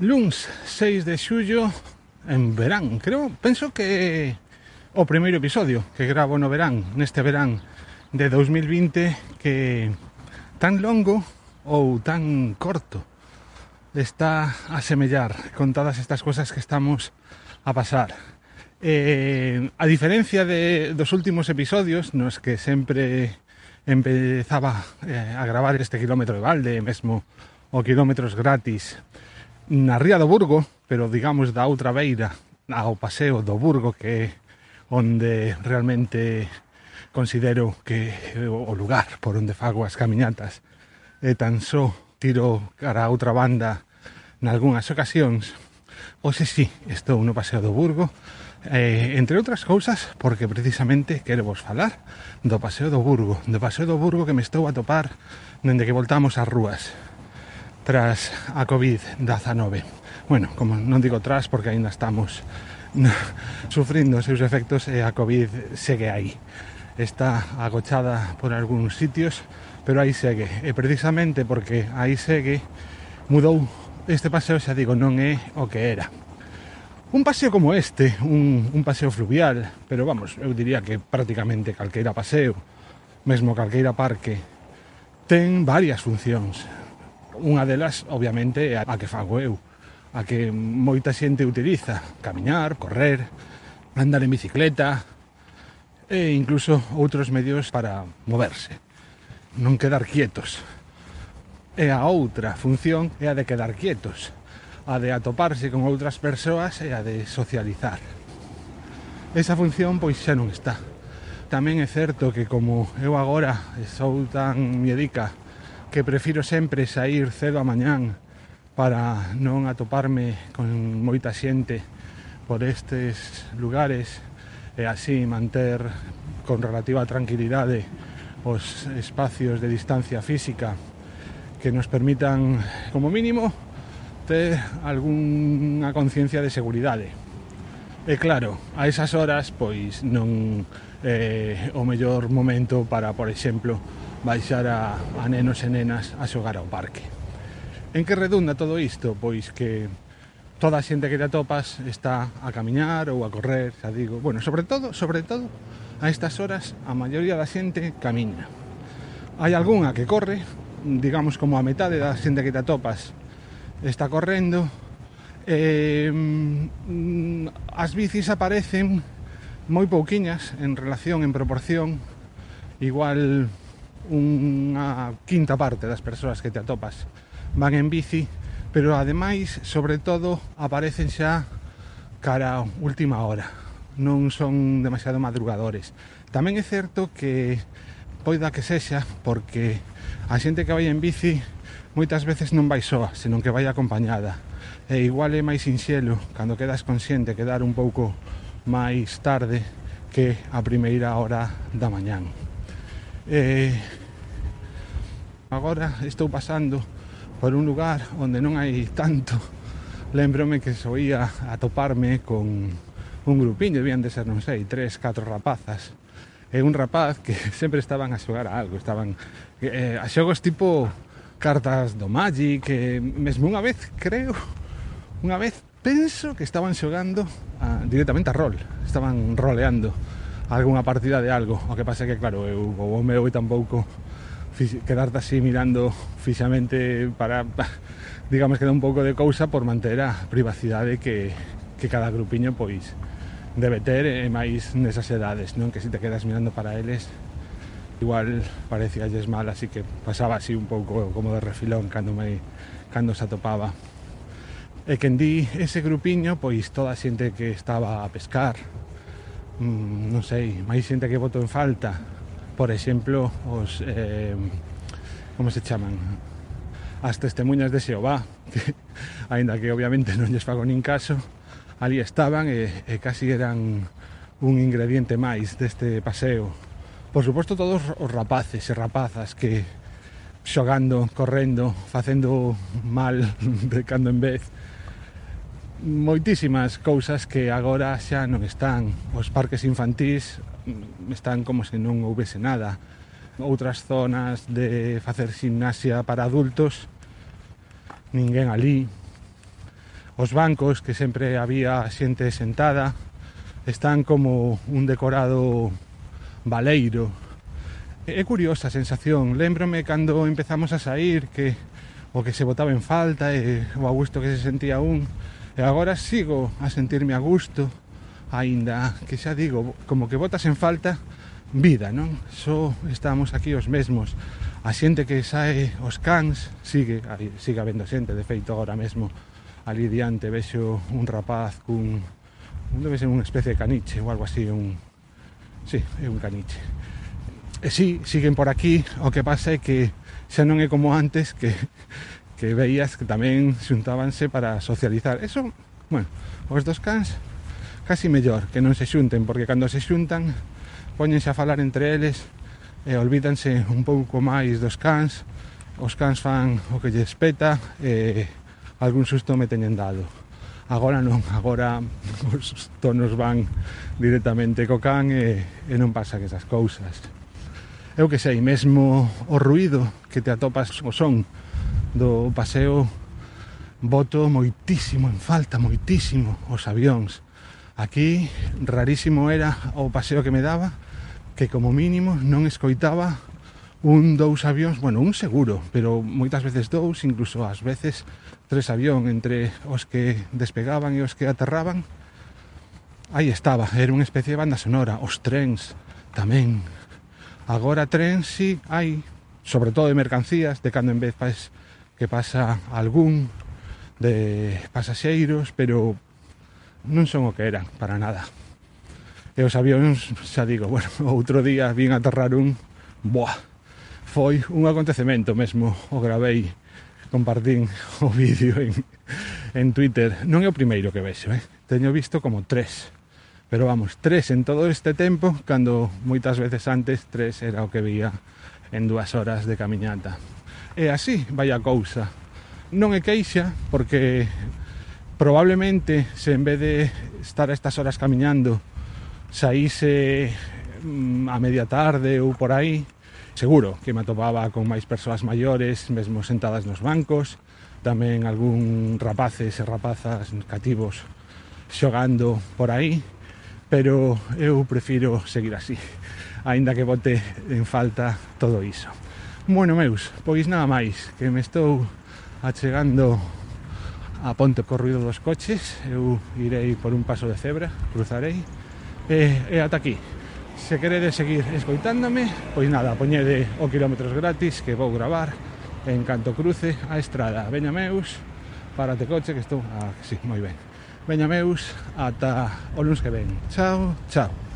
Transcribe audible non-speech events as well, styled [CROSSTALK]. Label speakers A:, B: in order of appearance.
A: Luns 6 de xullo en verán, creo, penso que o primeiro episodio que gravo no verán, neste verán de 2020 que tan longo ou tan corto está a semellar con todas estas cosas que estamos a pasar. Eh, a diferencia de dos últimos episodios nos que sempre empezaba eh, a gravar este kilómetro de balde, mesmo o kilómetros gratis na ría do Burgo, pero digamos da outra beira, ao paseo do Burgo, que é onde realmente considero que o lugar por onde fago as camiñatas. E tan só tiro cara a outra banda nalgúnas ocasións. Oxe sí, estou no paseo do Burgo, eh, entre outras cousas porque precisamente quero vos falar do Paseo do Burgo, do Paseo do Burgo que me estou a topar dende que voltamos ás rúas tras a COVID-19. Bueno, como non digo tras porque aínda estamos [LAUGHS] sufrindo os seus efectos e a COVID segue aí. Está agochada por algúns sitios, pero aí segue. E precisamente porque aí segue, mudou este paseo, xa digo, non é o que era. Un paseo como este, un, un paseo fluvial, pero vamos, eu diría que prácticamente calqueira paseo, mesmo calqueira parque, ten varias funcións. Unha delas, obviamente, é a que fago eu, a que moita xente utiliza, camiñar, correr, andar en bicicleta e incluso outros medios para moverse, non quedar quietos. E a outra función é a de quedar quietos, a de atoparse con outras persoas e a de socializar. Esa función pois xa non está. Tamén é certo que como eu agora sou tan miedica que prefiro sempre sair cedo a mañán para non atoparme con moita xente por estes lugares e así manter con relativa tranquilidade os espacios de distancia física que nos permitan, como mínimo, ter algunha conciencia de seguridade. E claro, a esas horas, pois non é eh, o mellor momento para, por exemplo, baixar a, a nenos e nenas a xogar ao parque. En que redunda todo isto? Pois que toda a xente que te atopas está a camiñar ou a correr, xa digo. Bueno, sobre todo, sobre todo, a estas horas a maioría da xente camiña. Hai algunha que corre, digamos como a metade da xente que te atopas está correndo. Eh, as bicis aparecen moi pouquiñas en relación, en proporción, igual unha quinta parte das persoas que te atopas van en bici, pero ademais, sobre todo, aparecen xa cara última hora. Non son demasiado madrugadores. Tamén é certo que poida que sexa porque a xente que vai en bici moitas veces non vai soa, senón que vai acompañada. E igual é máis sinxelo cando quedas consciente quedar un pouco máis tarde que a primeira hora da mañán. Eh, Agora estou pasando por un lugar onde non hai tanto. Lembrome que soía a atoparme con un grupiño, debían de ser, non sei, tres, catro rapazas. E un rapaz que [LAUGHS] sempre estaban a xogar a algo, estaban eh, a xogos tipo cartas do Magic, que mesmo unha vez, creo, unha vez penso que estaban xogando a, directamente a rol, estaban roleando algunha partida de algo. O que pasa é que, claro, eu o meu e tampouco quedarte así mirando fixamente para, [LAUGHS] digamos que dá un pouco de cousa por manter a privacidade que, que cada grupiño pois debe ter e máis nesas edades, non? Que se te quedas mirando para eles igual parecía lles mal, así que pasaba así un pouco como de refilón cando me cando se atopaba. E que di ese grupiño, pois toda a xente que estaba a pescar, mmm, non sei, máis xente que voto en falta, por exemplo, os... Eh, como se chaman? As testemunhas de Xeobá, que, [LAUGHS] aínda que obviamente non lles fago nin caso, ali estaban e, e casi eran un ingrediente máis deste paseo. Por suposto todos os rapaces e rapazas que xogando, correndo, facendo mal [LAUGHS] de cando en vez, moitísimas cousas que agora xa non están. Os parques infantís mm, están como se non houvese nada. Outras zonas de facer gimnasia para adultos, ninguén ali. Os bancos, que sempre había xente sentada, están como un decorado baleiro. É curiosa a sensación. Lembrome cando empezamos a sair que o que se botaba en falta e o a gusto que se sentía un E agora sigo a sentirme a gusto, aínda que xa digo, como que botas en falta vida, non? Só estamos aquí os mesmos. A xente que sae os cans sigue, aí, sigue habendo xente, de feito agora mesmo ali diante vexo un rapaz cun non debe ser unha especie de caniche ou algo así, un si, sí, é un caniche. E si, sí, siguen por aquí, o que pasa é que xa non é como antes que que veías que tamén xuntábanse para socializar. Eso, bueno, os dos cans casi mellor que non se xunten, porque cando se xuntan poñense a falar entre eles e olvídanse un pouco máis dos cans, os cans fan o que lles peta e algún susto me teñen dado. Agora non, agora [LAUGHS] os tonos van directamente co can e, e non pasan esas cousas. Eu que sei, mesmo o ruido que te atopas o son do paseo voto moitísimo en falta, moitísimo os avións. Aquí rarísimo era o paseo que me daba, que como mínimo non escoitaba un, dous avións, bueno, un seguro, pero moitas veces dous, incluso ás veces tres avión entre os que despegaban e os que aterraban. Aí estaba, era unha especie de banda sonora, os trens tamén. Agora trens si sí, hai, sobre todo de mercancías, de cando en vez pues, que pasa algún de pasaxeiros, pero non son o que eran para nada. E os avións, xa digo, [LAUGHS] bueno, outro día vin aterrar un, boa, foi un acontecemento mesmo, o gravei, compartín [LAUGHS] o vídeo en, en Twitter. Non é o primeiro que vexo, eh? teño visto como tres, pero vamos, tres en todo este tempo, cando moitas veces antes tres era o que vía en dúas horas de camiñata. E así vai a cousa. Non é queixa porque probablemente se en vez de estar a estas horas camiñando saíse mm, a media tarde ou por aí, seguro que me atopaba con máis persoas maiores, mesmo sentadas nos bancos, tamén algún rapaces e rapazas cativos xogando por aí, pero eu prefiro seguir así, aínda que bote en falta todo iso. Bueno, meus, pois nada máis, que me estou achegando a ponte co ruido dos coches. Eu irei por un paso de cebra, cruzarei E, e ata aquí. Se queredes seguir escoitándome Pois nada, poñede o kilómetros gratis que vou gravar En canto cruce a estrada. Veña meus, párate coche que estou... Ah, sí, moi ben. Veña meus, ata o luns que ven. Chao, chao.